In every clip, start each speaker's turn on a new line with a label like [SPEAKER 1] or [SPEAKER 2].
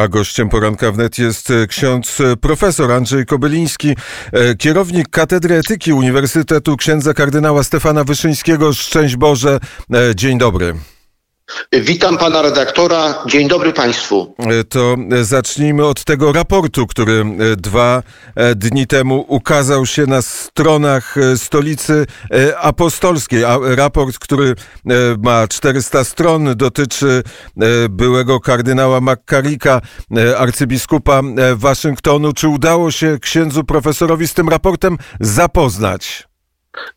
[SPEAKER 1] A gościem poranka wnet jest e, ksiądz e, profesor Andrzej Kobyliński, e, kierownik Katedry Etyki Uniwersytetu księdza kardynała Stefana Wyszyńskiego. Szczęść Boże, dzień dobry.
[SPEAKER 2] Witam pana redaktora. Dzień dobry państwu.
[SPEAKER 1] To zacznijmy od tego raportu, który dwa dni temu ukazał się na stronach stolicy apostolskiej. Raport, który ma 400 stron, dotyczy byłego kardynała McCarricka, arcybiskupa Waszyngtonu. Czy udało się księdzu profesorowi z tym raportem zapoznać?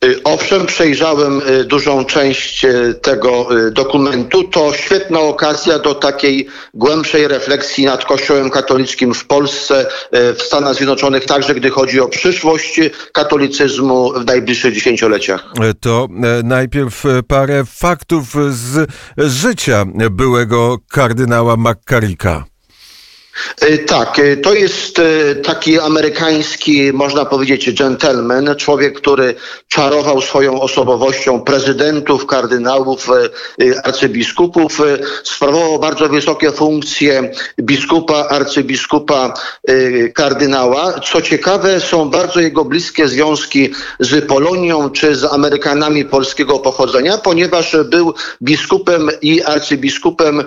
[SPEAKER 2] Y, owszem, przejrzałem y, dużą część y, tego dokumentu. To świetna okazja do takiej głębszej refleksji nad Kościołem katolickim w Polsce, w Stanach Zjednoczonych, także gdy chodzi o przyszłość katolicyzmu w najbliższych dziesięcioleciach.
[SPEAKER 1] To najpierw parę faktów z życia byłego kardynała McCarricka.
[SPEAKER 2] E, tak, e, to jest e, taki amerykański, można powiedzieć, gentleman, człowiek, który czarował swoją osobowością prezydentów, kardynałów, arcybiskupów, sprawował bardzo wysokie funkcje biskupa, arcybiskupa, kardynała. Co ciekawe, są bardzo jego bliskie związki z Polonią czy z Amerykanami polskiego pochodzenia, ponieważ był biskupem i arcybiskupem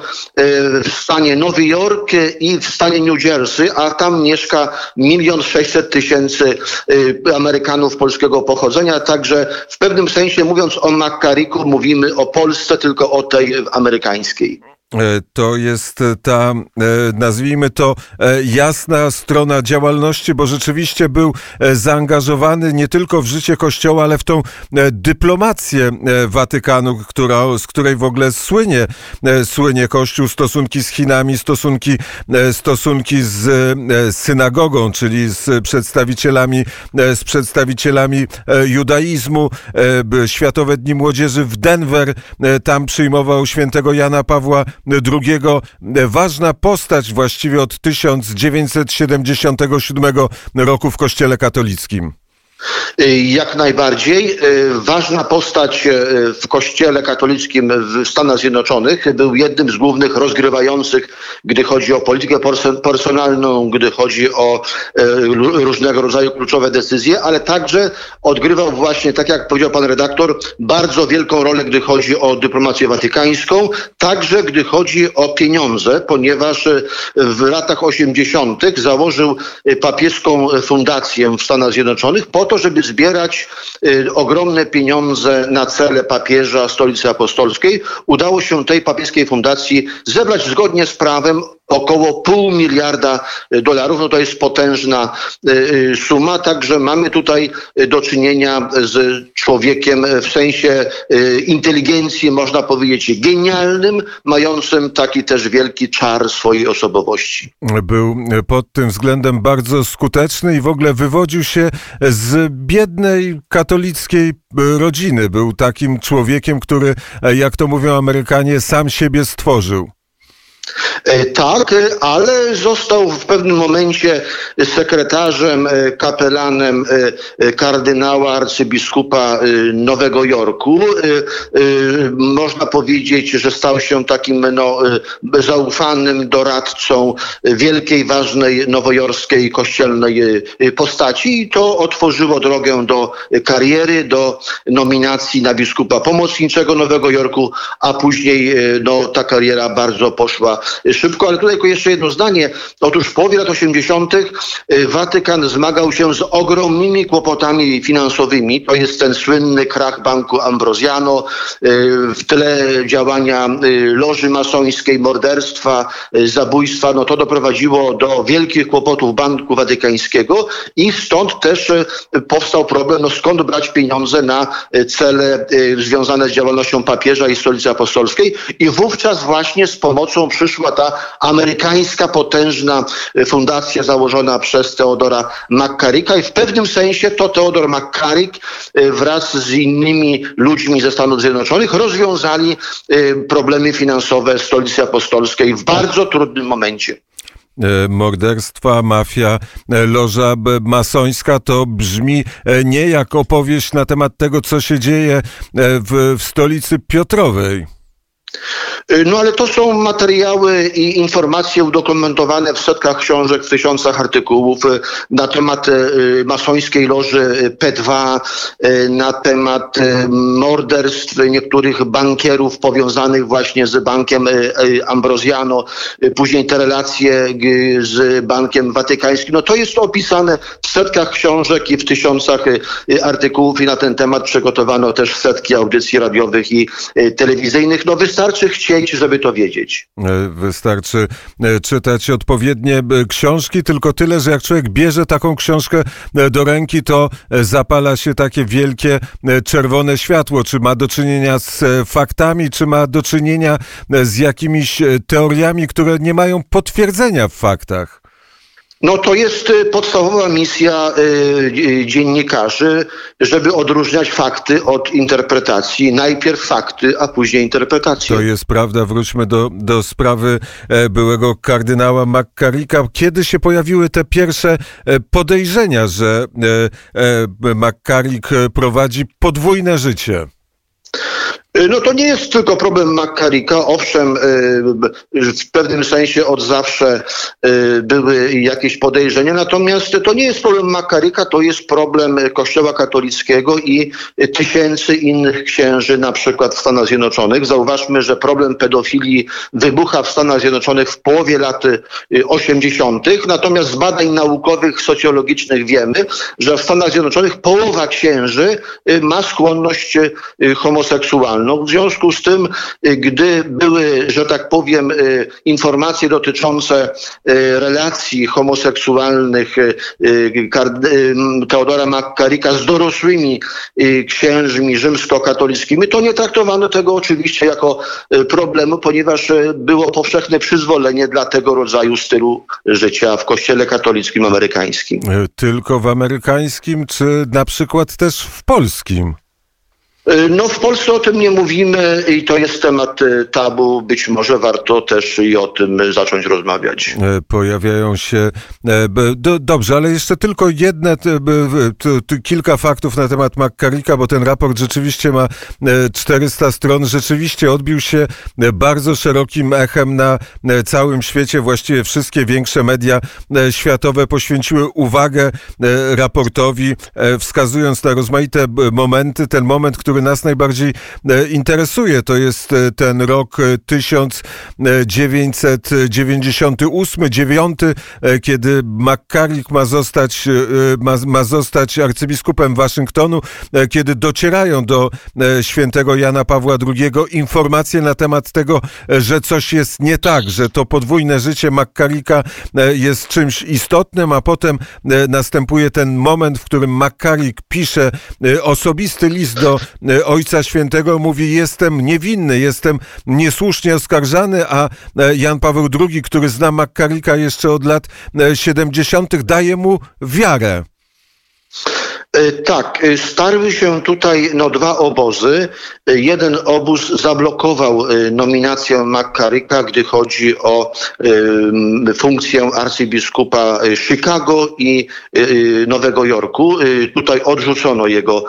[SPEAKER 2] w stanie Nowy Jork i w stanie New Jersey, a tam mieszka milion sześćset tysięcy y, Amerykanów polskiego pochodzenia. Także w pewnym sensie mówiąc o McCarricku mówimy o Polsce, tylko o tej amerykańskiej.
[SPEAKER 1] E, to jest ta, e, nazwijmy to, e, jasna strona działalności, bo rzeczywiście był zaangażowany nie tylko w życie Kościoła, ale w tą dyplomację Watykanu, która, z której w ogóle słynie, słynie Kościół, stosunki z Chinami, stosunki, stosunki z synagogą, czyli z przedstawicielami, z przedstawicielami judaizmu. Światowe Dni Młodzieży w Denver, tam przyjmował świętego Jana Pawła drugiego. Ważna postać właściwie od 1977 roku w Kościele katolickim.
[SPEAKER 2] Y, jak najbardziej. Y, ważna postać y, w Kościele katolickim w Stanach Zjednoczonych. Był jednym z głównych rozgrywających, gdy chodzi o politykę personalną, gdy chodzi o różnego rodzaju kluczowe decyzje, ale także odgrywał właśnie, tak jak powiedział pan redaktor, bardzo wielką rolę, gdy chodzi o dyplomację watykańską, także gdy chodzi o pieniądze, ponieważ w latach 80. założył papieską fundację w Stanach Zjednoczonych po to, żeby zbierać y, ogromne pieniądze na cele papieża Stolicy Apostolskiej. Udało się tej papieskiej fundacji zebrać zgodnie z prawem około pół miliarda dolarów. No to jest potężna y, y, suma, także mamy tutaj do czynienia z człowiekiem w sensie y, inteligencji, można powiedzieć, genialnym, mającym taki też wielki czar swojej osobowości.
[SPEAKER 1] Był pod tym względem bardzo skuteczny i w ogóle wywodził się z biednej katolickiej rodziny. Był takim człowiekiem, który, jak to mówią Amerykanie, sam siebie stworzył.
[SPEAKER 2] E, tak, ale został w pewnym momencie sekretarzem, e, kapelanem e, kardynała arcybiskupa Nowego Jorku. Można powiedzieć, że stał się takim no, zaufanym doradcą wielkiej, ważnej nowojorskiej kościelnej postaci i to otworzyło drogę do kariery, do nominacji na biskupa pomocniczego Nowego Jorku, a później no, ta kariera bardzo poszła szybko, ale tutaj jeszcze jedno zdanie. Otóż w połowie lat 80. Y, Watykan zmagał się z ogromnymi kłopotami finansowymi. To jest ten słynny krach banku Ambrosiano, y, w tle działania loży masońskiej, morderstwa, zabójstwa. No to doprowadziło do wielkich kłopotów Banku Watykańskiego i stąd też powstał problem, no skąd brać pieniądze na cele związane z działalnością papieża i stolicy apostolskiej. I wówczas właśnie z pomocą przy przyszła ta amerykańska potężna e, fundacja założona przez Teodora McCarricka i w pewnym sensie to Teodor McCarrick e, wraz z innymi ludźmi ze Stanów Zjednoczonych rozwiązali e, problemy finansowe stolicy apostolskiej w bardzo trudnym momencie
[SPEAKER 1] morderstwa, mafia, loża masońska, to brzmi nie jak opowieść na temat tego, co się dzieje w, w stolicy Piotrowej.
[SPEAKER 2] Y, no ale to są materiały i informacje udokumentowane w setkach książek, w tysiącach artykułów y, na temat y, masońskiej loży P2, na temat morderstw niektórych bankierów powiązanych właśnie z bankiem Ambrosiano, później te relacje z bankiem watykańskim. No to jest opisane w setkach książek i w tysiącach artykułów i na ten temat przygotowano też setki audycji radiowych i telewizyjnych. No wystarczy chcieć żeby to wiedzieć.
[SPEAKER 1] E, wystarczy e, czytać odpowiednie e, książki, tylko tyle, że jak człowiek bierze taką książkę do ręki, to zapala się takie wielkie czerwone światło. Czy ma do czynienia z faktami, czy ma do czynienia z jakimiś teoriami, które nie mają potwierdzenia w faktach?
[SPEAKER 2] No to jest y, podstawowa misja y, y, dziennikarzy, żeby odróżniać fakty od interpretacji. Najpierw fakty, a później interpretacje.
[SPEAKER 1] To jest prawda. Wróćmy do, do sprawy e, byłego kardynała McCarricka. Kiedy się pojawiły te pierwsze e, podejrzenia, że e, McCarrick prowadzi podwójne życie?
[SPEAKER 2] Y, no to nie jest tylko problem Makarika. Owszem, y, w pewnym sensie od zawsze y, były jakieś podejrzenia, natomiast to nie jest problem Makarika, to jest problem Kościoła katolickiego i tysięcy innych księży, na przykład w Stanach Zjednoczonych. Zauważmy, że problem pedofilii wybucha w Stanach Zjednoczonych w połowie lat 80., natomiast z badań naukowych, socjologicznych wiemy, że w Stanach Zjednoczonych połowa księży ma skłonność homoseksualną. W związku z tym, y, gdy były, że tak powiem, y, informacje dotyczące y, relacji homoseksualnych Teodora Makkarika z dorosłymi księżmi rzymskokatolickimi, to nie traktowano tego oczywiście jako problemu, ponieważ było powszechne przyzwolenie dla tego rodzaju stylu życia w kościele katolickim amerykańskim.
[SPEAKER 1] Tylko w amerykańskim, czy na przykład też w polskim?
[SPEAKER 2] Y, no w Polsce o tym nie mówimy i to jest temat y, tabu. Być może warto też i o tym zacząć rozmawiać.
[SPEAKER 1] E, pojawiają się... E, dobrze, ale jeszcze tylko jedne, kilka faktów na temat McCarricka, bo ten raport rzeczywiście ma 400 e, stron. Rzeczywiście odbił się bardzo szerokim echem na całym świecie. Właściwie wszystkie większe media światowe poświęciły uwagę raportowi, wskazując na rozmaite momenty. Ten moment, który który nas najbardziej e, interesuje. To jest e, ten rok 1998, e, 9, kiedy McCarrick ma zostać, ma, ma zostać arcybiskupem Waszyngtonu, kiedy docierają do świętego Jana Pawła II informacje na temat tego, że coś jest nie tak, że to podwójne życie McCarricka jest czymś istotnym, a potem następuje ten moment, w którym McCarrick pisze osobisty list do Ojca Świętego mówi: Jestem niewinny, jestem niesłusznie oskarżany, a e, Jan Paweł II, który zna Makkarika jeszcze od lat 70., e, daje mu wiarę.
[SPEAKER 2] E, tak, e, starły się tutaj no, dwa obozy. E, jeden obóz zablokował nominację McCarricka, gdy chodzi o funkcję arcybiskupa Chicago i Nowego Jorku. Tutaj odrzucono jego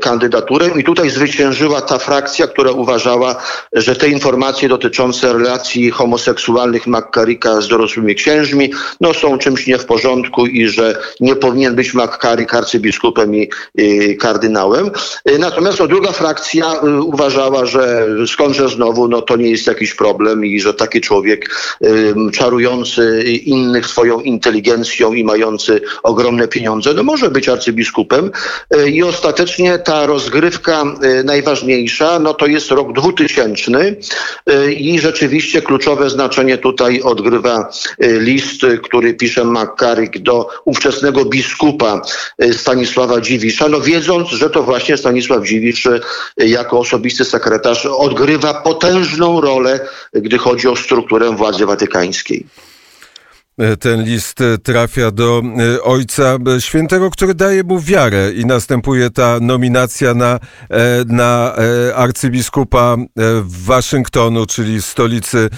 [SPEAKER 2] kandydaturę i tutaj zwyciężyła ta frakcja, która uważała, że te informacje dotyczące relacji homoseksualnych McCarricka z dorosłymi księżmi no, są czymś nie w porządku i że nie powinien być McCarrick arcybiskupem biskupem i, i kardynałem. Y, natomiast no, druga frakcja y, uważała, że skądże znowu, no to nie jest jakiś problem i że taki człowiek czarujący innych swoją inteligencją i mający ogromne pieniądze, no może być arcybiskupem. Y, I ostatecznie ta rozgrywka najważniejsza, no to jest rok 2000 i rzeczywiście kluczowe znaczenie tutaj odgrywa list, który pisze McCarrick do ówczesnego biskupa Stanisława Stanisława Dziwisza, no wiedząc, że to właśnie Stanisław Dziwisz e, jako osobisty sekretarz odgrywa potężną rolę, gdy chodzi o strukturę władzy watykańskiej.
[SPEAKER 1] E, ten list e, trafia do Ojca Świętego, który daje mu wiarę i następuje ta nominacja na, na arcybiskupa Waszyngtonu, czyli stolicy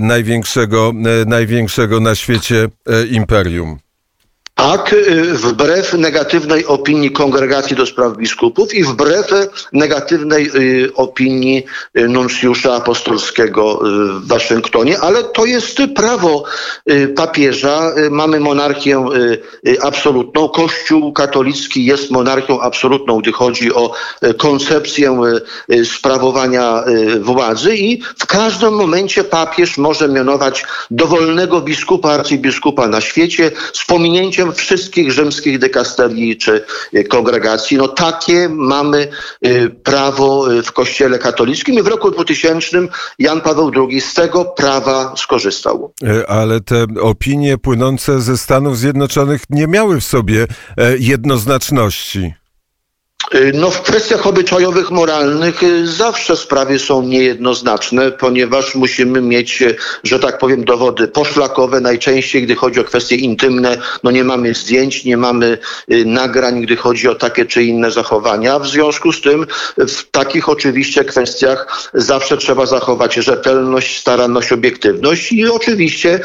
[SPEAKER 1] największego, największego na świecie imperium.
[SPEAKER 2] Tak, wbrew negatywnej opinii Kongregacji do Spraw Biskupów i wbrew negatywnej opinii nuncjusza apostolskiego w Waszyngtonie, ale to jest prawo papieża. Mamy monarchię absolutną. Kościół katolicki jest monarchią absolutną, gdy chodzi o koncepcję sprawowania władzy i w każdym momencie papież może mianować dowolnego biskupa, arcybiskupa na świecie z pominięciem wszystkich rzymskich dekasterii czy e, kongregacji. No takie mamy e, prawo e, w Kościele katolickim i w roku 2000 Jan Paweł II z tego prawa skorzystał.
[SPEAKER 1] Ale te opinie płynące ze Stanów Zjednoczonych nie miały w sobie jednoznaczności.
[SPEAKER 2] Y, no w kwestiach obyczajowych, moralnych y, zawsze sprawy są niejednoznaczne, ponieważ musimy mieć, y, że tak powiem, dowody poszlakowe. Najczęściej, gdy chodzi o kwestie intymne, no nie mamy zdjęć, nie mamy nagrań, gdy chodzi o takie czy inne zachowania. W związku z tym w takich oczywiście kwestiach zawsze trzeba zachować rzetelność, staranność, obiektywność i oczywiście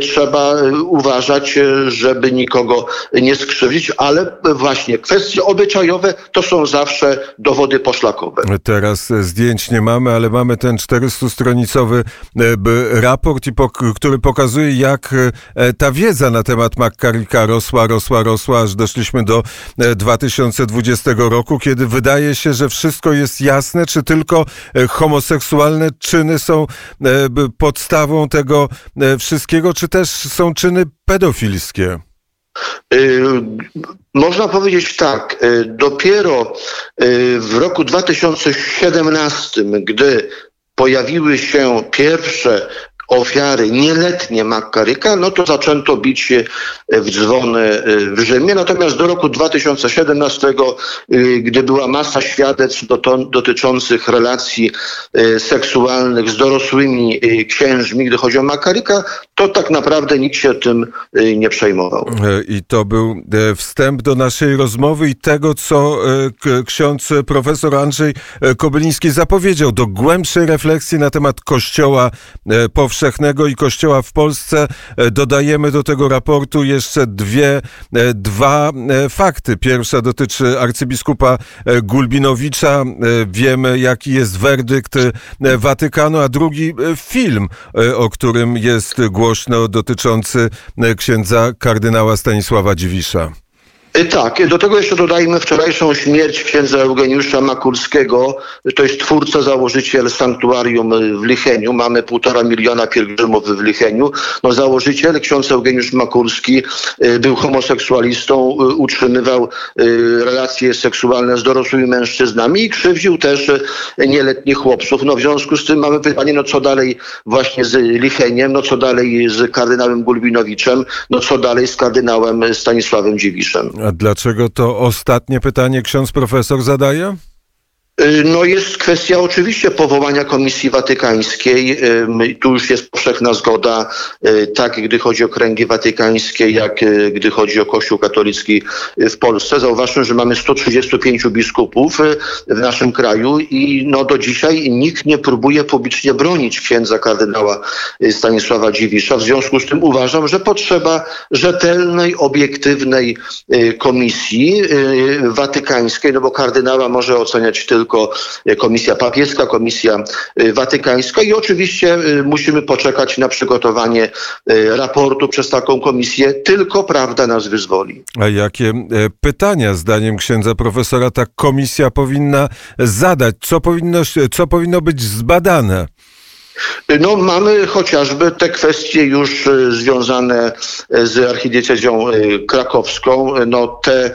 [SPEAKER 2] trzeba uważać, żeby nikogo nie skrzywdzić, ale właśnie kwestie obyczajowe to są zawsze dowody poszlakowe.
[SPEAKER 1] Teraz zdjęć nie mamy, ale mamy ten 400-stronicowy e, raport, który pokazuje, jak e, ta wiedza na temat McCarricka rosła, rosła, rosła, aż doszliśmy do 2020 e, roku, kiedy wydaje się, że wszystko jest jasne, czy tylko homoseksualne czyny są podstawą tego wszystkiego, czy też są czyny pedofilskie?
[SPEAKER 2] Y, można powiedzieć tak, y, dopiero y, w roku 2017, gdy pojawiły się pierwsze ofiary nieletnie Makkaryka, no to zaczęto bić się w dzwony e, w Rzymie. Natomiast do roku 2017, e, gdy była masa świadectw dotyczących relacji e, seksualnych z dorosłymi księżmi, gdy chodzi o Makkaryka, to tak naprawdę nikt się tym nie przejmował.
[SPEAKER 1] I to był wstęp do naszej rozmowy i tego, co ksiądz profesor Andrzej Kobyliński zapowiedział, do głębszej refleksji na temat Kościoła powszechnego powszechnego i Kościoła w Polsce. E, dodajemy do tego raportu jeszcze dwie, e, dwa e, fakty. Pierwsza dotyczy arcybiskupa Gulbinowicza. Wiemy, jaki jest werdykt Watykanu, a drugi film, o którym jest głośno, dotyczący księdza kardynała Stanisława Dziwisza.
[SPEAKER 2] Y, tak, do tego jeszcze dodajmy wczorajszą śmierć księdza Eugeniusza Makulskiego. To jest twórca, założyciel sanktuarium w Licheniu. Mamy półtora miliona pielgrzymów w Licheniu. No, założyciel, ksiądz Eugeniusz Makulski, był homoseksualistą, utrzymywał relacje seksualne z dorosłymi mężczyznami i krzywdził też nieletnich chłopców. No, w związku z tym mamy pytanie, no co dalej właśnie z Licheniem, no co dalej z kardynałem Gulbinowiczem, no co dalej z kardynałem Stanisławem Dziwiszem.
[SPEAKER 1] A dlaczego to ostatnie pytanie ksiądz profesor zadaje?
[SPEAKER 2] Y, no jest kwestia oczywiście powołania Komisji Watykańskiej. Y, tu już jest powszechna zgoda, y, tak gdy chodzi o kręgi watykańskie, jak gdy chodzi o Kościół katolicki w Polsce. Zauważmy, że mamy 135 biskupów w naszym kraju i no do dzisiaj nikt nie próbuje publicznie bronić księdza kardynała Stanisława Dziwisza. W związku z tym uważam, że potrzeba rzetelnej, obiektywnej komisji watykańskiej, no bo kardynała może oceniać tylko tylko Komisja Papieska, Komisja y, Watykańska i oczywiście y, musimy poczekać na przygotowanie raportu przez taką komisję. Tylko prawda nas wyzwoli.
[SPEAKER 1] A jakie e, pytania zdaniem księdza profesora ta komisja powinna zadać? Co powinno, co powinno być zbadane?
[SPEAKER 2] No, mamy chociażby te kwestie już e, związane e, z archidiecezją e, krakowską. No, te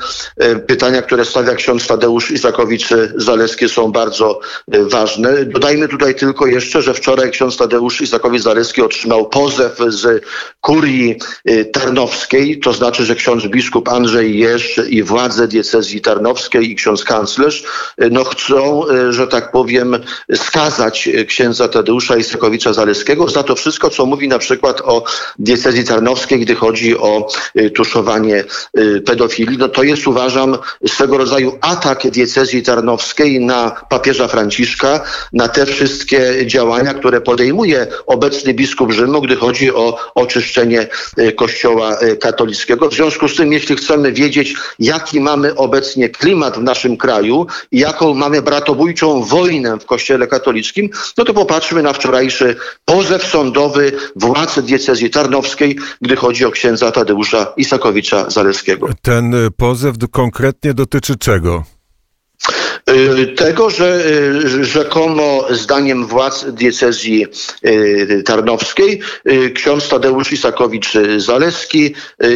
[SPEAKER 2] pytania, które stawia ksiądz Tadeusz Izakowicz-Zaleski są bardzo ważne. Dodajmy tutaj tylko jeszcze, że wczoraj ksiądz Tadeusz Izakowicz-Zaleski otrzymał pozew z kurii tarnowskiej, to znaczy, że ksiądz biskup Andrzej Jesz i władze diecezji tarnowskiej i ksiądz kanclerz no, chcą, że tak powiem, skazać księdza Tadeusza i Isakowicza Zaleskiego, za to wszystko, co mówi na przykład o diecezji tarnowskiej, gdy chodzi o tuszowanie pedofilii. No to jest uważam swego rodzaju atak diecezji tarnowskiej na papieża Franciszka, na te wszystkie działania, które podejmuje obecny biskup Rzymu, gdy chodzi o oczyszczenie kościoła katolickiego. W związku z tym, jeśli chcemy wiedzieć, jaki mamy obecnie klimat w naszym kraju jaką mamy bratobójczą wojnę w Kościele katolickim, no to popatrzmy na wczorajszy pozew sądowy władz diecezji tarnowskiej, gdy chodzi o księdza Tadeusza Isakowicza Zaleskiego.
[SPEAKER 1] Ten pozew konkretnie dotyczy czego?
[SPEAKER 2] Y, tego, że y, rzekomo zdaniem władz diecezji y, tarnowskiej ksiądz Tadeusz Isakowicz-Zaleski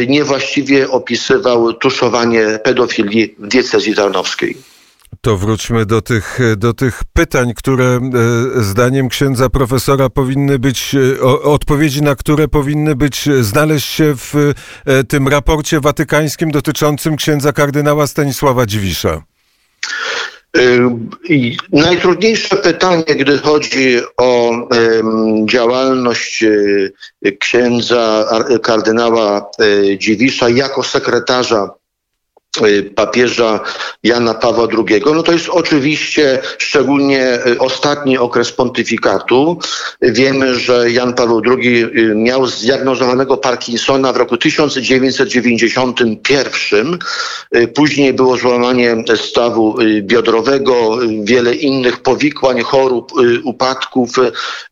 [SPEAKER 2] niewłaściwie opisywał tuszowanie pedofilii w diecezji tarnowskiej.
[SPEAKER 1] To wróćmy do tych, do tych pytań, które zdaniem księdza profesora powinny być, odpowiedzi na które powinny być, znaleźć się w tym raporcie watykańskim dotyczącym księdza kardynała Stanisława Dziwisza.
[SPEAKER 2] Najtrudniejsze pytanie, gdy chodzi o działalność e, księdza kardynała e, Dziwisza jako sekretarza papieża Jana Pawła II, no to jest oczywiście szczególnie y, ostatni okres pontyfikatu. Wiemy, że Jan Paweł II y, miał zdiagnozowanego Parkinsona w roku 1991. Później było złamanie stawu biodrowego, wiele innych powikłań, chorób, upadków.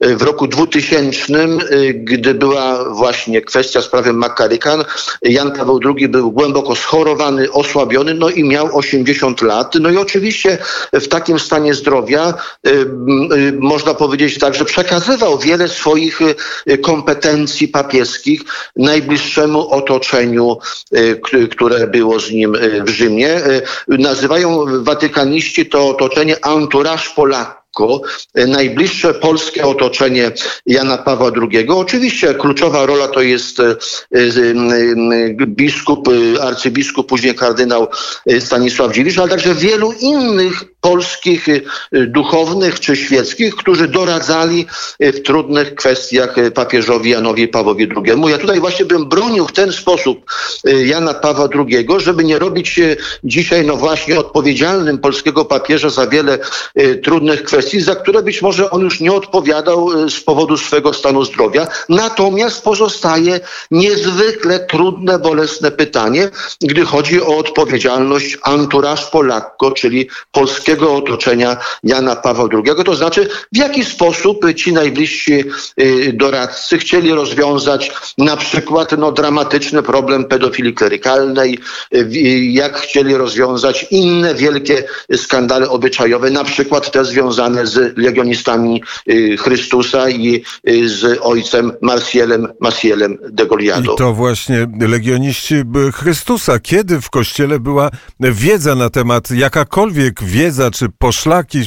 [SPEAKER 2] W roku 2000, gdy była właśnie kwestia sprawy McCarrican, Jan Paweł II był głęboko schorowany, osłabiony, no i miał 80 lat. No i oczywiście w takim stanie zdrowia y, y, można powiedzieć tak, że przekazywał wiele swoich y, kompetencji papieskich najbliższemu otoczeniu, które było z nim w Rzymie. Nazywają watykaniści to otoczenie entourage Polaków najbliższe polskie otoczenie Jana Pawła II. Oczywiście kluczowa rola to jest e, biskup, e, arcybiskup, później kardynał Stanisław Dziwisz, ale także wielu innych polskich duchownych czy świeckich, którzy doradzali w trudnych kwestiach papieżowi Janowi Pawłowi II. Ja tutaj właśnie bym bronił w ten sposób Jana Pawła II, żeby nie robić dzisiaj no właśnie odpowiedzialnym polskiego papieża za wiele trudnych kwestii, za które być może on już nie odpowiadał z powodu swego stanu zdrowia. Natomiast pozostaje niezwykle trudne, bolesne pytanie, gdy chodzi o odpowiedzialność entourage Polakko, czyli polskiego otoczenia Jana Pawła II. To znaczy, w jaki sposób ci najbliżsi e, doradcy chcieli rozwiązać na przykład no, dramatyczny problem pedofilii klerykalnej, e, jak chcieli rozwiązać inne wielkie skandale obyczajowe, na przykład te związane z legionistami y, Chrystusa i y, z ojcem Marcielem, Macielem de Goliado.
[SPEAKER 1] I to właśnie legioniści Chrystusa. Kiedy w Kościele była wiedza na temat, jakakolwiek wiedza czy poszlaki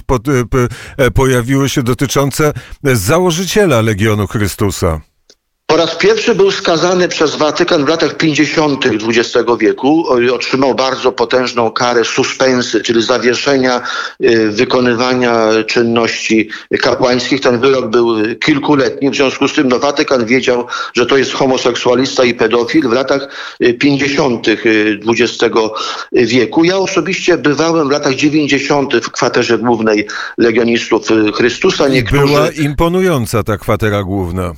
[SPEAKER 1] e, pojawiły się dotyczące założyciela Legionu Chrystusa?
[SPEAKER 2] Po raz pierwszy był skazany przez Watykan w latach 50. XX wieku. Otrzymał bardzo potężną karę suspensy, czyli zawieszenia y, wykonywania czynności kapłańskich. Ten wyrok był kilkuletni. W związku z tym no, Watykan wiedział, że to jest homoseksualista i pedofil w latach 50. XX wieku. Ja osobiście bywałem w latach 90. w kwaterze głównej Legionistów Chrystusa.
[SPEAKER 1] Niektórzy... Była imponująca ta kwatera główna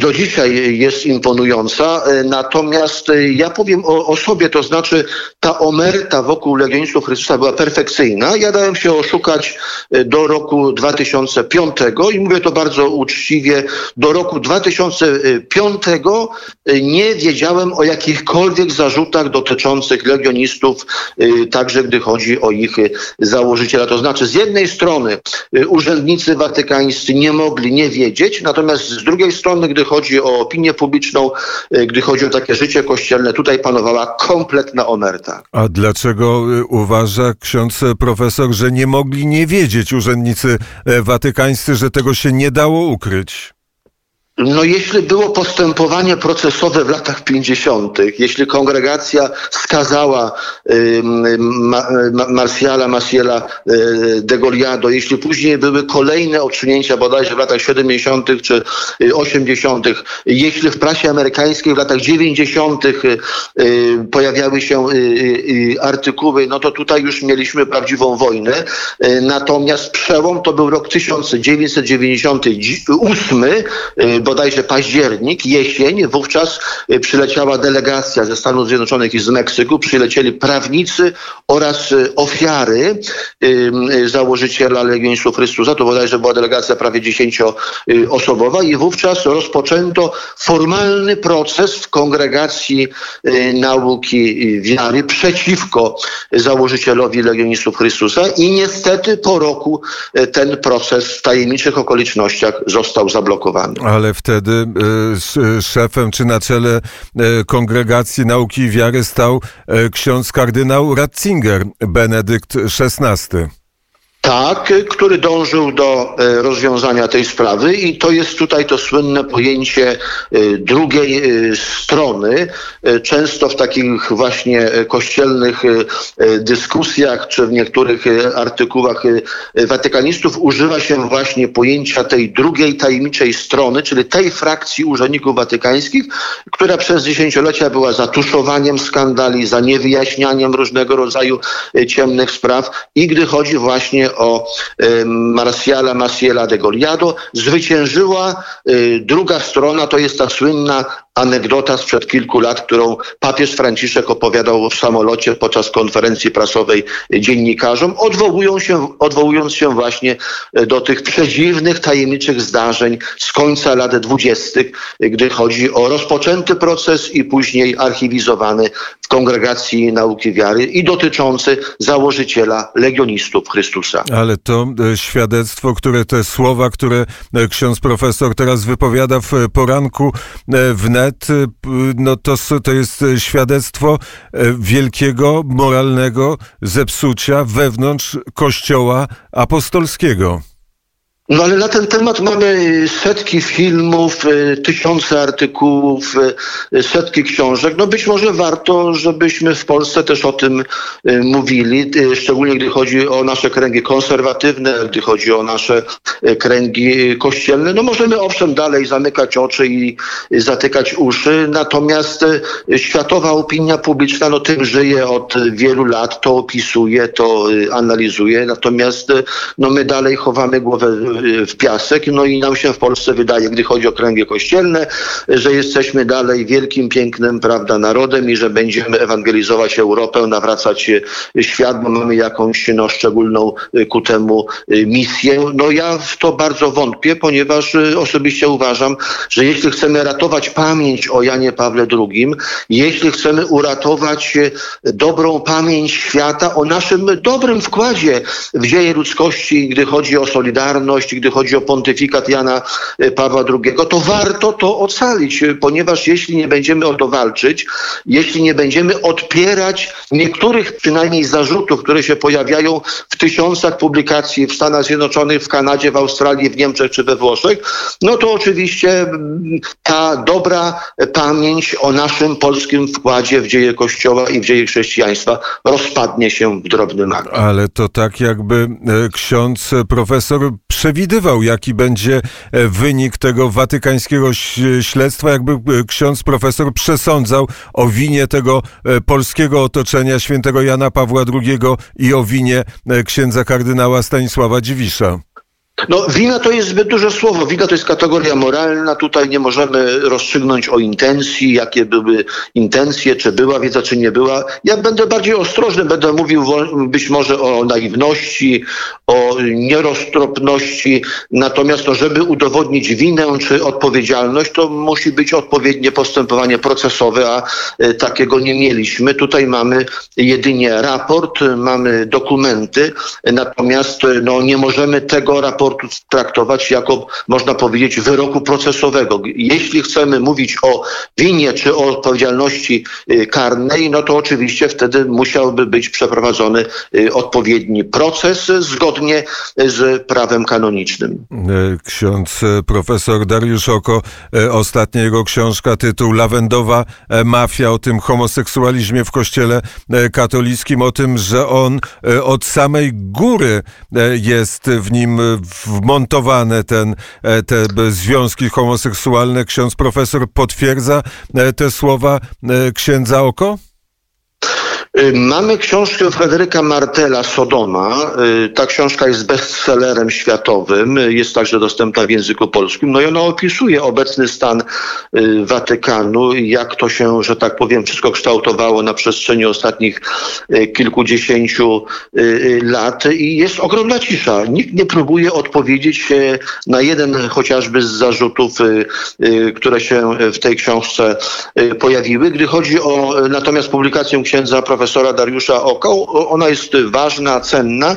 [SPEAKER 2] do dzisiaj jest imponująca. Natomiast ja powiem o, o, sobie, to znaczy ta omerta wokół Legionistów Chrystusa była perfekcyjna. Ja dałem się oszukać do roku 2005 i mówię to bardzo uczciwie. Do roku 2005 nie wiedziałem o jakichkolwiek zarzutach dotyczących legionistów, także gdy chodzi o ich założyciela. To znaczy z jednej strony urzędnicy watykańscy nie mogli nie wiedzieć, natomiast z drugiej strony gdy chodzi o opinię publiczną, e, gdy chodzi o takie życie kościelne, tutaj panowała kompletna omerta.
[SPEAKER 1] A dlaczego e, uważa ksiądz profesor, że nie mogli nie wiedzieć urzędnicy e, watykańscy, że tego się nie dało ukryć?
[SPEAKER 2] No jeśli było postępowanie procesowe w latach 50., jeśli kongregacja skazała y, ma, ma, Marsjala Masiela y, de Goliado, jeśli później były kolejne odsunięcia bodajże w latach 70. czy 80., jeśli w prasie amerykańskiej w latach 90. Y, pojawiały się artykuły, no to tutaj już mieliśmy prawdziwą wojnę. Natomiast przełom to był rok 1998, bodajże październik, jesień, wówczas y, przyleciała delegacja ze Stanów Zjednoczonych i z Meksyku, przylecieli prawnicy oraz y, ofiary y, założyciela Legionistów Chrystusa, to bodajże była delegacja prawie dziesięcioosobowa i wówczas rozpoczęto formalny proces w kongregacji nauki wiary przeciwko założycielowi Legionistów Chrystusa i niestety po roku ten proces w tajemniczych okolicznościach został zablokowany.
[SPEAKER 1] Ale wtedy e, szefem czy na czele e, Kongregacji Nauki i Wiary stał e, ksiądz kardynał Ratzinger, Benedykt XVI.
[SPEAKER 2] Tak, który dążył do e, rozwiązania tej sprawy i to jest tutaj to słynne pojęcie e, drugiej e, strony. Często w takich właśnie kościelnych dyskusjach czy w niektórych artykułach watykanistów używa się właśnie pojęcia tej drugiej tajemniczej strony, czyli tej frakcji urzędników watykańskich, która przez dziesięciolecia była zatuszowaniem skandali, za niewyjaśnianiem różnego rodzaju ciemnych spraw i gdy chodzi właśnie o Marciala Maciela de Goliado. Zwyciężyła y, druga strona, to jest ta słynna anegdota sprzed kilku lat, którą papież Franciszek opowiadał w samolocie podczas konferencji prasowej dziennikarzom, odwołują się, odwołując się właśnie do tych przedziwnych, tajemniczych zdarzeń z końca lat dwudziestych, gdy chodzi o rozpoczęty proces i później archiwizowany w Kongregacji Nauki Wiary i dotyczący założyciela Legionistów Chrystusa.
[SPEAKER 1] Ale to e, świadectwo, które te słowa, które e, ksiądz profesor teraz wypowiada w poranku e, wnet, Y, no to, to jest świadectwo e, wielkiego moralnego zepsucia wewnątrz Kościoła apostolskiego.
[SPEAKER 2] No ale na ten temat mamy setki filmów, e, tysiące artykułów, e, setki książek. No być może warto, żebyśmy w Polsce też o tym mówili, szczególnie gdy chodzi o nasze kręgi konserwatywne, gdy chodzi o nasze kręgi kościelne. No możemy owszem dalej zamykać oczy i zatykać uszy, natomiast światowa opinia publiczna no tym żyje od wielu lat, to opisuje, to analizuje, natomiast no my dalej chowamy głowę w piasek. No i nam się w Polsce wydaje, gdy chodzi o kręgi kościelne, że jesteśmy dalej wielkim, pięknym prawda, narodem i że będziemy ewangelizować Europę, nawracać świat, bo mamy jakąś no, szczególną ku temu misję. No ja w to bardzo wątpię, ponieważ osobiście uważam, że jeśli chcemy ratować pamięć o Janie Pawle II, jeśli chcemy uratować dobrą pamięć świata o naszym dobrym wkładzie w dzieje ludzkości, gdy chodzi o solidarność, gdy chodzi o pontyfikat Jana e, Pawła II, to warto to ocalić, e, ponieważ jeśli nie będziemy o to walczyć, jeśli nie będziemy odpierać niektórych przynajmniej zarzutów, które się pojawiają w tysiącach publikacji w Stanach Zjednoczonych, w Kanadzie, w Australii, w Niemczech czy we Włoszech, no to oczywiście ta dobra pamięć o naszym polskim wkładzie w dzieje Kościoła i w dzieje chrześcijaństwa rozpadnie się w drobny mak.
[SPEAKER 1] Ale to tak jakby e, ksiądz profesor przewidział przewidywał, jaki będzie e, wynik tego watykańskiego śledztwa, jakby e, ksiądz profesor przesądzał o winie tego e, polskiego otoczenia świętego Jana Pawła II i o winie księdza kardynała Stanisława Dziwisza.
[SPEAKER 2] No, wina to jest zbyt duże słowo. Wina to jest kategoria moralna. Tutaj nie możemy rozstrzygnąć o intencji, jakie były intencje, czy była wiedza, czy nie była. Ja będę bardziej ostrożny, będę mówił być może o naiwności, o nieroztropności. Natomiast to, żeby udowodnić winę czy odpowiedzialność, to musi być odpowiednie postępowanie procesowe, a e, takiego nie mieliśmy. Tutaj mamy jedynie raport, mamy dokumenty, natomiast no, nie możemy tego raportu abortu traktować jako, można powiedzieć, wyroku procesowego. Jeśli chcemy mówić o winie czy o odpowiedzialności karnej, no to oczywiście wtedy musiałby być przeprowadzony odpowiedni proces zgodnie z prawem kanonicznym.
[SPEAKER 1] Ksiądz profesor Dariusz Oko, ostatnia jego książka, tytuł Lawendowa Mafia, o tym homoseksualizmie w kościele katolickim, o tym, że on od samej góry jest w nim wmontowane ten, te związki homoseksualne. Ksiądz profesor potwierdza te słowa księdza Oko?
[SPEAKER 2] Y, mamy książkę Fryderyka Martela Sodoma. Y, ta książka jest bestsellerem światowym, jest także dostępna w języku polskim. No i ona opisuje obecny stan y, Watykanu, jak to się, że tak powiem, wszystko kształtowało na przestrzeni ostatnich kilkudziesięciu lat i jest ogromna cisza. Nikt nie próbuje odpowiedzieć na jeden chociażby z zarzutów, które się w tej książce pojawiły. Gdy chodzi o natomiast publikację księdza profesora Dariusza Okoł. Ona jest ważna, cenna.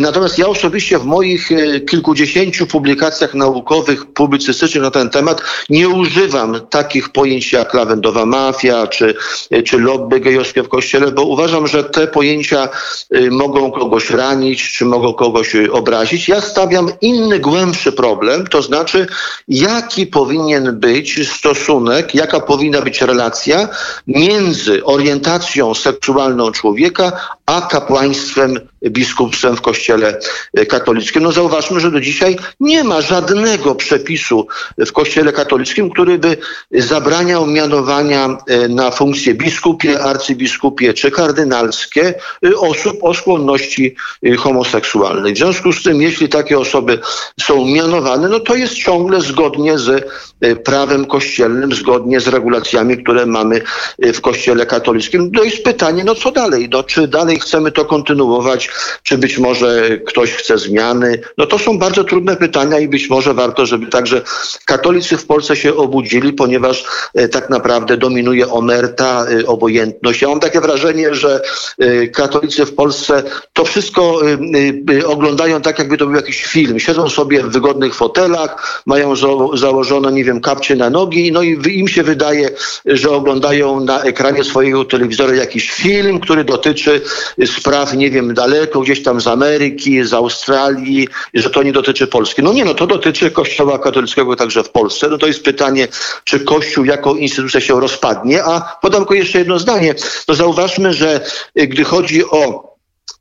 [SPEAKER 2] Natomiast ja osobiście w moich e, kilkudziesięciu publikacjach naukowych, publicystycznych na ten temat nie używam takich pojęć jak lawendowa mafia czy, e, czy lobby gejowskie w kościele, bo uważam, że te pojęcia e, mogą kogoś ranić, czy mogą kogoś obrazić. Ja stawiam inny, głębszy problem, to znaczy jaki powinien być stosunek, jaka powinna być relacja między orientacją seksualną seksualną człowieka, a kapłaństwem, biskupstwem w kościele katolickim. No zauważmy, że do dzisiaj nie ma żadnego przepisu w kościele katolickim, który by zabraniał mianowania e, na funkcje biskupie, arcybiskupie czy kardynalskie e, osób o skłonności e, homoseksualnej. W związku z tym, jeśli takie osoby są mianowane, no to jest ciągle zgodnie z prawem kościelnym, zgodnie z regulacjami, które mamy w kościele katolickim. To jest pytanie, no co dalej? No, czy dalej chcemy to kontynuować, czy być może ktoś chce zmiany? No to są bardzo trudne pytania i być może warto, żeby także katolicy w Polsce się obudzili, ponieważ e, tak naprawdę dominuje omerta, e, obojętność. Ja mam takie wrażenie, że e, katolicy w Polsce to wszystko oglądają tak, jakby to był jakiś film. Siedzą sobie w wygodnych fotelach, mają założone, nie wiem, kapcie na nogi, no i im się wydaje, że oglądają na ekranie swojego telewizora jakiś film, który dotyczy spraw, nie wiem, daleko, gdzieś tam z Ameryki, z Australii, że to nie dotyczy Polski. No nie, no to dotyczy Kościoła katolickiego także w Polsce. No to jest pytanie, czy Kościół jako instytucja się rozpadnie, a podam tylko jeszcze jedno zdanie. No zauważmy, że gdy chodzi o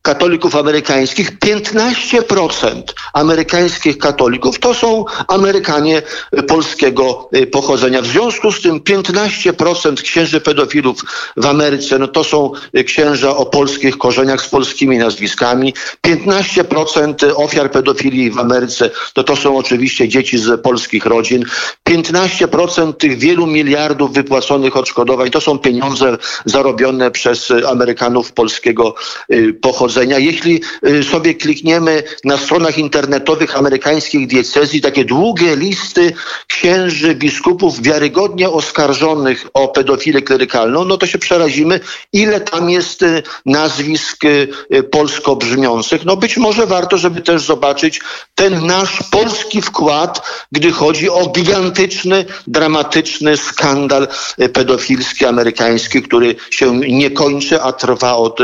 [SPEAKER 2] katolików amerykańskich, 15% amerykańskich katolików to są Amerykanie polskiego y, pochodzenia. W związku z tym 15% księży pedofilów w Ameryce no to są księża o polskich korzeniach z polskimi nazwiskami. 15% ofiar pedofilii w Ameryce to to są oczywiście dzieci z polskich rodzin. 15% tych wielu miliardów wypłaconych odszkodowań to są pieniądze zarobione przez Amerykanów polskiego y, jeśli y, sobie klikniemy na stronach internetowych amerykańskich diecezji, takie długie listy księży, biskupów wiarygodnie oskarżonych o pedofilię klerykalną, no to się przerazimy, ile tam jest y, nazwisk y, polsko brzmiących. No być może warto, żeby też zobaczyć ten nasz polski wkład, gdy chodzi o gigantyczny, dramatyczny skandal pedofilski amerykański, który się nie kończy, a trwa od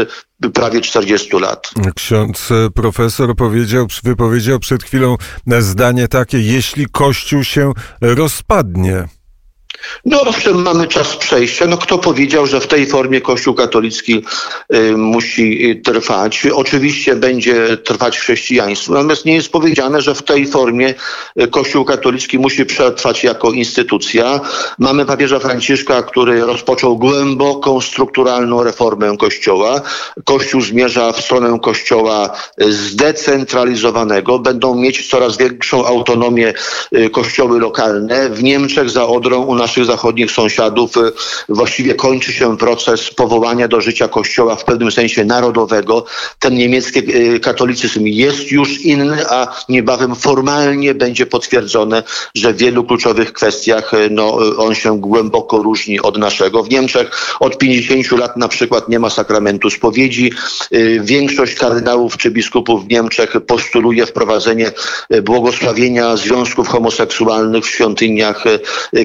[SPEAKER 2] prawie 40 lat.
[SPEAKER 1] Ksiądz e, profesor powiedział, wypowiedział przed chwilą zdanie takie, jeśli Kościół się rozpadnie.
[SPEAKER 2] No owszem, mamy czas przejścia. No kto powiedział, że w tej formie Kościół katolicki y, musi y, trwać? Oczywiście będzie trwać chrześcijaństwo, natomiast nie jest powiedziane, że w tej formie y, Kościół katolicki musi przetrwać jako instytucja. Mamy papieża Franciszka, który rozpoczął głęboką, strukturalną reformę Kościoła. Kościół zmierza w stronę Kościoła zdecentralizowanego. Będą mieć coraz większą autonomię kościoły lokalne. W Niemczech za Odrą u nas naszych zachodnich sąsiadów właściwie kończy się proces powołania do życia kościoła w pewnym sensie narodowego. Ten niemiecki katolicyzm jest już inny, a niebawem formalnie będzie potwierdzone, że w wielu kluczowych kwestiach no, on się głęboko różni od naszego. W Niemczech od 50 lat na przykład nie ma sakramentu spowiedzi. Większość kardynałów czy biskupów w Niemczech postuluje wprowadzenie błogosławienia związków homoseksualnych w świątyniach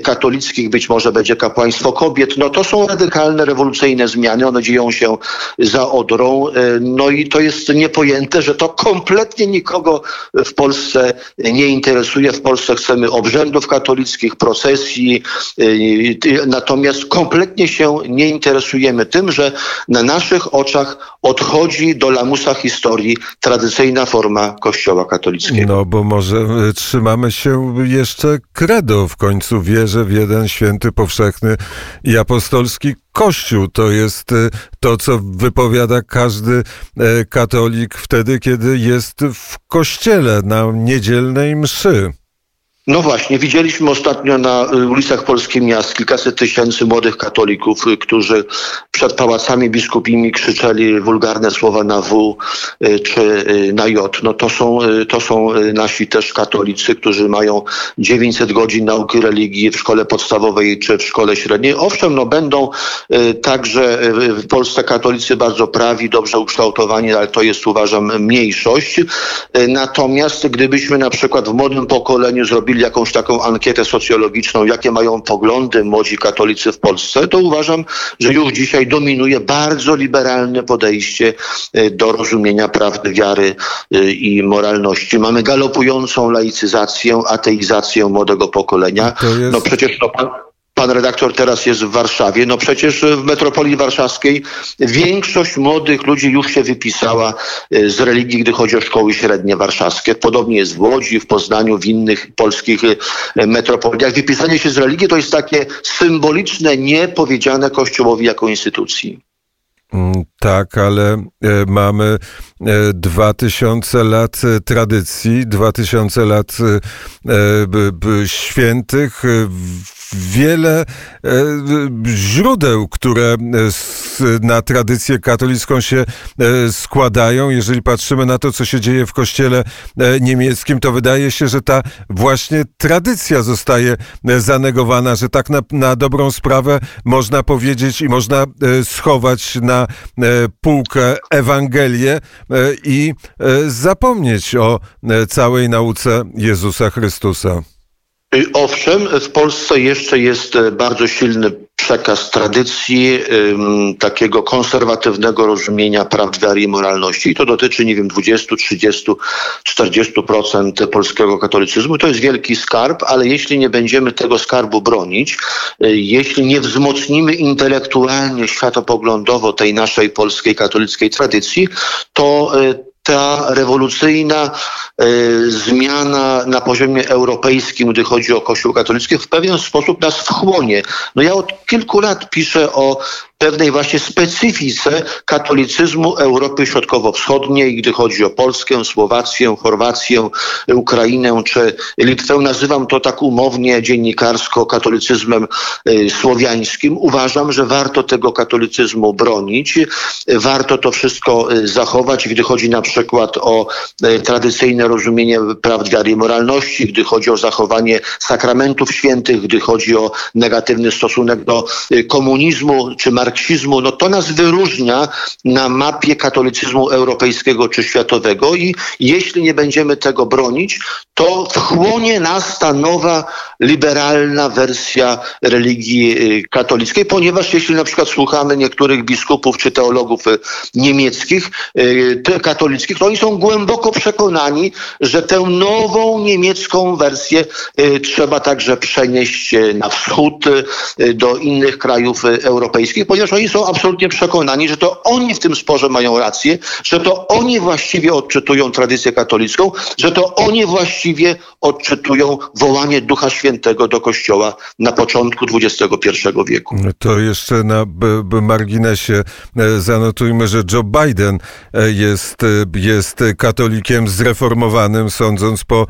[SPEAKER 2] katolickich. Być może będzie kapłaństwo kobiet. No to są radykalne, rewolucyjne zmiany. One dzieją się za Odrą. No i to jest niepojęte, że to kompletnie nikogo w Polsce nie interesuje. W Polsce chcemy obrzędów katolickich, procesji, natomiast kompletnie się nie interesujemy tym, że na naszych oczach odchodzi do lamusa historii tradycyjna forma Kościoła katolickiego.
[SPEAKER 1] No bo może e, trzymamy się jeszcze credo, w końcu wierzę w jeden święty, powszechny i apostolski Kościół. To jest e, to, co wypowiada każdy e, katolik wtedy, kiedy jest w kościele na niedzielnej mszy.
[SPEAKER 2] No właśnie, widzieliśmy ostatnio na y, ulicach polskich miast kilkaset tysięcy młodych katolików, y, którzy przed pałacami biskupimi krzyczeli wulgarne słowa na W y, czy na J. No to są, to są nasi też katolicy, którzy mają 900 godzin nauki religii w szkole podstawowej czy w szkole średniej. Owszem, no będą także w Polsce katolicy bardzo prawi, dobrze ukształtowani, ale to jest uważam mniejszość. Natomiast gdybyśmy na przykład w młodym pokoleniu zrobili zrobili jakąś taką ankietę socjologiczną, jakie mają poglądy młodzi katolicy w Polsce, to uważam, że już dzisiaj dominuje bardzo liberalne podejście e, do rozumienia prawdy, wiary e, i moralności. Mamy galopującą laicyzację, ateizację młodego pokolenia. Jest... No przecież to pan, Pan redaktor teraz jest w Warszawie. No przecież w metropolii warszawskiej większość młodych ludzi już się wypisała e, z religii, gdy chodzi o szkoły średnie warszawskie. Podobnie jest w Łodzi, w Poznaniu, w innych polskich e, metropoliach. Wypisanie się z religii to jest takie symboliczne, niepowiedziane Kościołowi jako instytucji.
[SPEAKER 1] Mm, tak, ale e, mamy dwa tysiące lat tradycji, dwa tysiące lat świętych wiele e, źródeł, które na tradycję katolicką się e, składają. Jeżeli patrzymy na to, co się dzieje w kościele e, niemieckim, to wydaje się, że ta właśnie tradycja zostaje zanegowana, że tak na, na dobrą sprawę można powiedzieć i można schować na półkę Ewangelię i zapomnieć o całej nauce Jezusa Chrystusa.
[SPEAKER 2] Y, owszem, w Polsce jeszcze jest e, bardzo silny przekaz tradycji, takiego konserwatywnego rozumienia praw wiary i moralności. I to dotyczy, nie wiem, 20, 30, 40% polskiego katolicyzmu. To jest wielki skarb, ale jeśli nie będziemy tego skarbu bronić, y, jeśli nie wzmocnimy intelektualnie, światopoglądowo tej naszej polskiej katolickiej tradycji, to y, ta rewolucyjna y, zmiana na poziomie europejskim, gdy chodzi o Kościół katolicki, w pewien sposób nas wchłonie. No ja od kilku lat piszę o pewnej właśnie specyfice katolicyzmu Europy Środkowo-Wschodniej, gdy chodzi o Polskę, Słowację, Chorwację, Ukrainę czy Litwę. Nazywam to tak umownie dziennikarsko katolicyzmem y, słowiańskim. Uważam, że warto tego katolicyzmu bronić, warto to wszystko y, zachować, gdy chodzi na przykład o y, tradycyjne rozumienie praw wiary i moralności, gdy chodzi o zachowanie sakramentów świętych, gdy chodzi o negatywny stosunek do komunizmu czy marksizmu marksizmu, no to nas wyróżnia na mapie katolicyzmu europejskiego czy światowego i jeśli nie będziemy tego bronić, to wchłonie nas ta nowa liberalna wersja religii y, katolickiej, ponieważ jeśli na przykład słuchamy niektórych biskupów czy teologów y, niemieckich, y, katolickich, to oni są głęboko przekonani, że tę nową niemiecką wersję trzeba także przenieść na wschód, do innych krajów europejskich, ponieważ oni są absolutnie przekonani, że to oni w tym sporze mają rację, że to oni właściwie odczytują tradycję katolicką, że to oni właściwie właściwie odczytują wołanie Ducha Świętego do Kościoła na początku XXI wieku.
[SPEAKER 1] To jeszcze na marginesie e, zanotujmy, że Joe Biden e, jest, e, jest katolikiem zreformowanym, sądząc po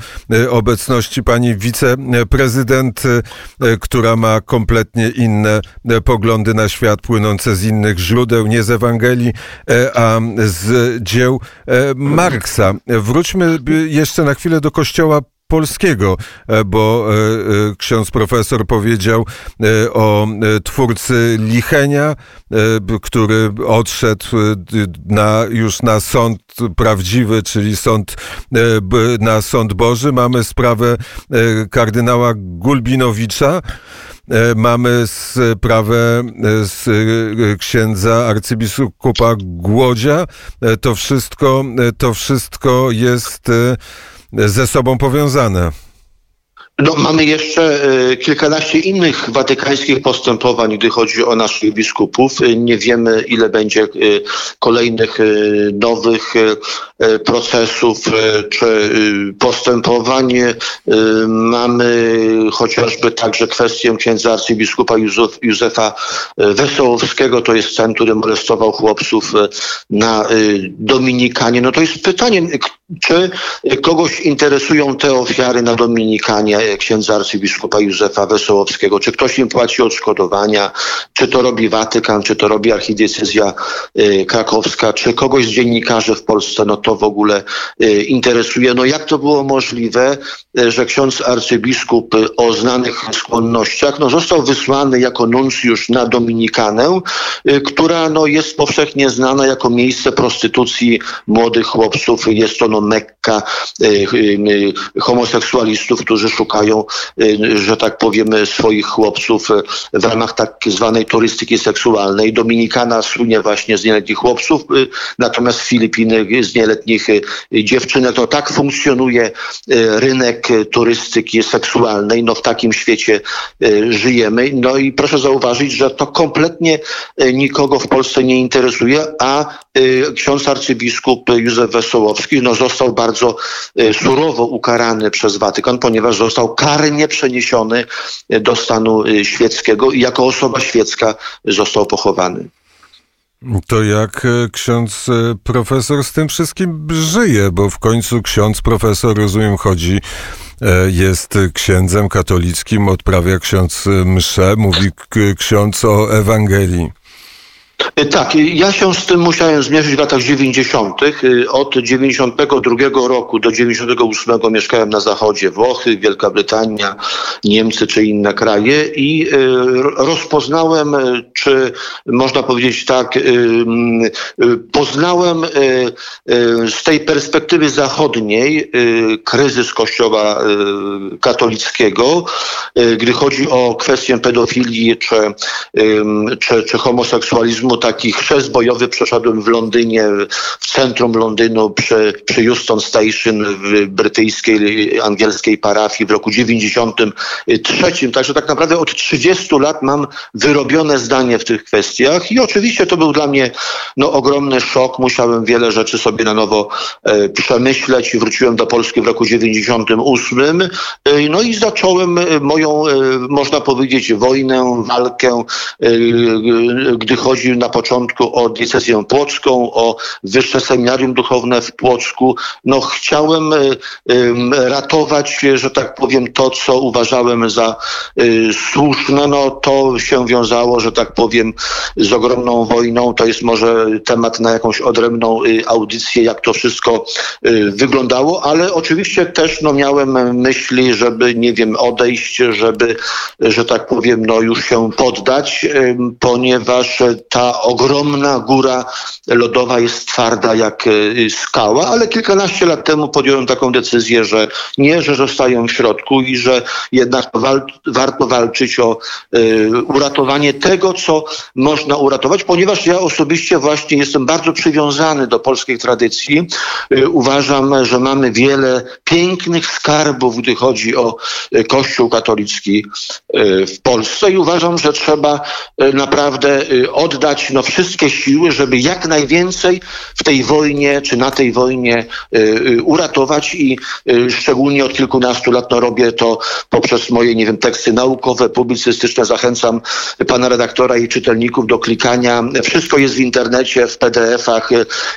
[SPEAKER 1] obecności pani wiceprezydent, która ma kompletnie inne poglądy na świat płynące z innych źródeł, nie z Ewangelii, a z dzieł Marksa. Wróćmy jeszcze na chwilę do kościoła polskiego, e, bo e, e, ksiądz profesor powiedział o twórcy Lichenia, który odszedł na, już na sąd prawdziwy, czyli sąd, na sąd Boży. Mamy sprawę kardynała Gulbinowicza. Mamy sprawę z księdza arcybiskupa Głodzia. To wszystko, to wszystko jest ze sobą powiązane.
[SPEAKER 2] No, mamy jeszcze y, kilkanaście innych watykańskich postępowań, gdy chodzi o naszych biskupów. Y, nie wiemy, ile będzie y, kolejnych nowych procesów czy postępowań. Mamy chociażby także kwestię księdza arcybiskupa Józef, Józefa Wesołowskiego, to jest ten, który molestował chłopców na Dominikanie. No to jest pytanie, czy kogoś interesują te ofiary na Dominikanie? Księdza arcybiskupa Józefa Wesołowskiego, czy ktoś im płaci odszkodowania, czy to robi Watykan, czy to robi archidiecezja y, krakowska, czy kogoś z dziennikarzy w Polsce, no to w ogóle y, interesuje. No jak to było możliwe, y, że ksiądz arcybiskup o znanych skłonnościach no, został wysłany jako nuncjusz na Dominikanę, która no, jest powszechnie znana jako miejsce prostytucji młodych chłopców. Jest to no, mekka homoseksualistów, którzy szukają szukają, y, że tak powiem, swoich chłopców y, w ramach tak zwanej turystyki seksualnej. Dominikana słynie właśnie z nieletnich chłopców, y, natomiast Filipiny z nieletnich dziewczynek. No tak funkcjonuje rynek turystyki seksualnej. No w takim świecie żyjemy. No i proszę zauważyć, że to kompletnie nikogo w Polsce nie interesuje, a ksiądz arcybiskup Józef Wesołowski no, został bardzo surowo ukarany przez Watykan, ponieważ został został karnie przeniesiony do stanu y, świeckiego i jako osoba świecka został pochowany.
[SPEAKER 1] To jak e, ksiądz e, profesor z tym wszystkim żyje, bo w końcu ksiądz profesor, rozumiem, chodzi, jest księdzem katolickim, odprawia ksiądz mszę, mówi ksiądz o Ewangelii.
[SPEAKER 2] E, tak, ja się z tym musiałem zmierzyć w latach 90. E, od 92 roku do 98 mieszkałem na zachodzie Włochy, Wielka Brytania, Niemcy czy inne kraje i e, rozpoznałem, czy można powiedzieć tak, poznałem z tej perspektywy zachodniej kryzys Kościoła katolickiego, gdy chodzi o kwestię pedofilii czy, czy, czy homoseksualizmu taki chrzest bojowy przeszedłem w Londynie, w centrum Londynu przy, przy Euston Station w brytyjskiej, angielskiej parafii w roku 93. Także tak naprawdę od 30 lat mam wyrobione zdanie w tych kwestiach i oczywiście to był dla mnie no, ogromny szok. Musiałem wiele rzeczy sobie na nowo e, przemyśleć i wróciłem do Polski w roku 98. E, no i zacząłem e, moją, e, można powiedzieć, wojnę, walkę, e, gdy chodzi na początku o diecezję płocką, o Wyższe Seminarium Duchowne w Płocku. No chciałem y, ratować, że tak powiem, to, co uważałem za y, słuszne. No to się wiązało, że tak powiem, z ogromną wojną. To jest może temat na jakąś odrębną y, audycję, jak to wszystko wyglądało, ale oczywiście też no, miałem myśli, żeby, nie wiem, odejść, żeby, że tak powiem, no już się poddać, ponieważ ta ogromna góra lodowa jest twarda jak e, skała, ale kilkanaście lat temu podjąłem taką decyzję, że nie, że zostaję w środku i że jednak wal warto walczyć o y, uratowanie tego, co można uratować, ponieważ ja osobiście właśnie jestem bardzo przywiązany do polskiej tradycji. Y, uważam, że mamy wiele pięknych skarbów, gdy chodzi o y, Kościół katolicki w Polsce i uważam, że trzeba naprawdę oddać no, wszystkie siły, żeby jak najwięcej w tej wojnie, czy na tej wojnie uratować i szczególnie od kilkunastu lat no, robię to poprzez moje, nie wiem, teksty naukowe, publicystyczne. Zachęcam pana redaktora i czytelników do klikania. Wszystko jest w internecie, w PDF-ach,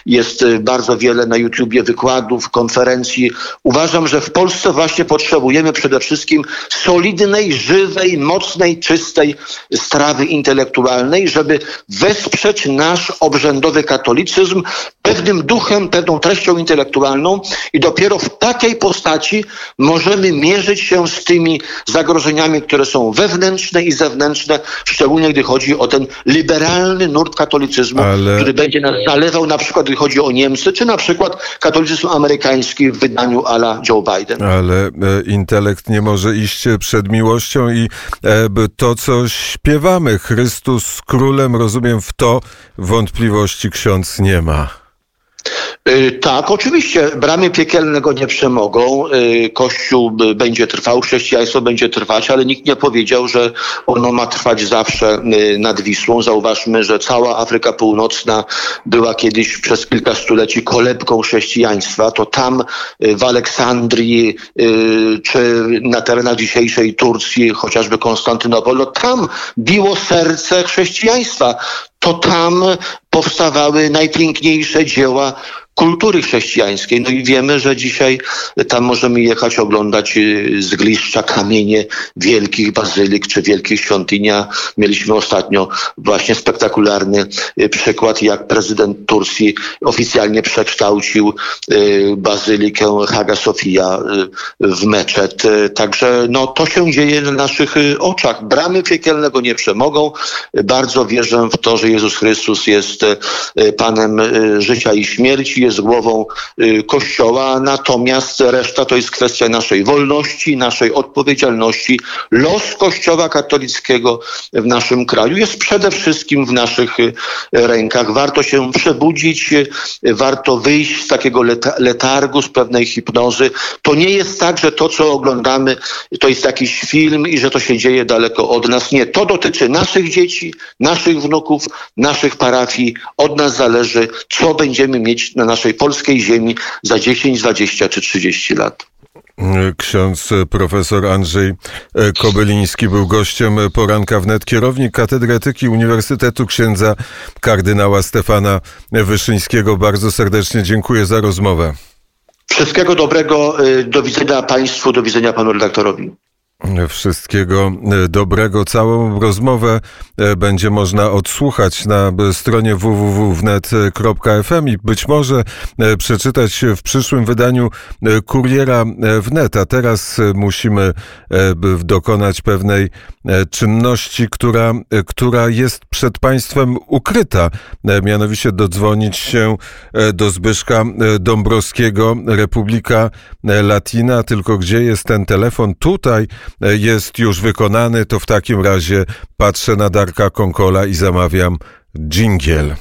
[SPEAKER 2] jest bardzo wiele na YouTubie wykładów, konferencji. Uważam, że w Polsce właśnie potrzebujemy przede wszystkim solidnej, żywej, mocnej, czystej strawy intelektualnej, żeby wesprzeć nasz obrzędowy katolicyzm pewnym duchem, pewną treścią intelektualną i dopiero w takiej postaci możemy mierzyć się z tymi zagrożeniami, które są wewnętrzne i zewnętrzne, szczególnie gdy chodzi o ten liberalny nurt katolicyzmu, Ale... który będzie nas zalewał na przykład, gdy chodzi o Niemcy, czy na przykład katolicyzm amerykański w wydaniu ala Joe Biden.
[SPEAKER 1] Ale e, intelekt nie może iść przed miłością i e, to, co śpiewamy, Chrystus królem, rozumiem, w to wątpliwości ksiądz nie ma.
[SPEAKER 2] Y, tak, oczywiście. Bramy piekielne go nie przemogą. Y, Kościół będzie trwał, chrześcijaństwo będzie trwać, ale nikt nie powiedział, że ono ma trwać zawsze y, nad Wisłą. Zauważmy, że cała Afryka Północna była kiedyś przez kilka stuleci kolebką chrześcijaństwa. To tam w Aleksandrii czy na terenach dzisiejszej Turcji, chociażby Konstantynopol, no tam biło serce chrześcijaństwa to tam powstawały najpiękniejsze dzieła kultury chrześcijańskiej. No i wiemy, że dzisiaj tam możemy jechać oglądać y, zgliszcza, kamienie wielkich bazylik czy wielkich świątynia. Mieliśmy ostatnio właśnie spektakularny y, przykład, jak prezydent Turcji oficjalnie przekształcił y, bazylikę Haga Sofia w meczet. Także no, to się dzieje na naszych oczach. Bramy piekielnego nie przemogą. Bardzo wierzę w to, że Jezus Chrystus jest Panem życia i śmierci, jest głową y, Kościoła, natomiast reszta to jest kwestia naszej wolności, naszej odpowiedzialności. Los Kościoła katolickiego w naszym kraju jest przede wszystkim w naszych rękach. Warto się przebudzić, warto wyjść z takiego letargu, z pewnej hipnozy. To nie jest tak, że to, co oglądamy, to jest jakiś film i że to się dzieje daleko od nas. Nie, to dotyczy naszych dzieci, naszych wnuków, naszych parafii. Od nas zależy, co będziemy mieć na naszej polskiej ziemi za 10, 20 czy 30 lat.
[SPEAKER 1] Ksiądz profesor Andrzej Kobyliński był gościem poranka wnet, kierownik Katedry Etyki Uniwersytetu księdza kardynała Stefana Wyszyńskiego. Bardzo serdecznie dziękuję za rozmowę.
[SPEAKER 2] Wszystkiego dobrego. Y, do widzenia Państwu, do widzenia Panu redaktorowi.
[SPEAKER 1] Wszystkiego e, dobrego. Całą rozmowę e, będzie można odsłuchać na stronie www.wnet.fm i być może e, przeczytać w przyszłym wydaniu Kuriera Wnet. A teraz musimy dokonać pewnej czynności, która, która jest przed państwem ukryta. Mianowicie dodzwonić się do Zbyszka Dąbrowskiego, Republika Latina. Tylko gdzie jest ten telefon? Tutaj jest już wykonany, to w takim razie patrzę na Darka Konkola i zamawiam dżingiel.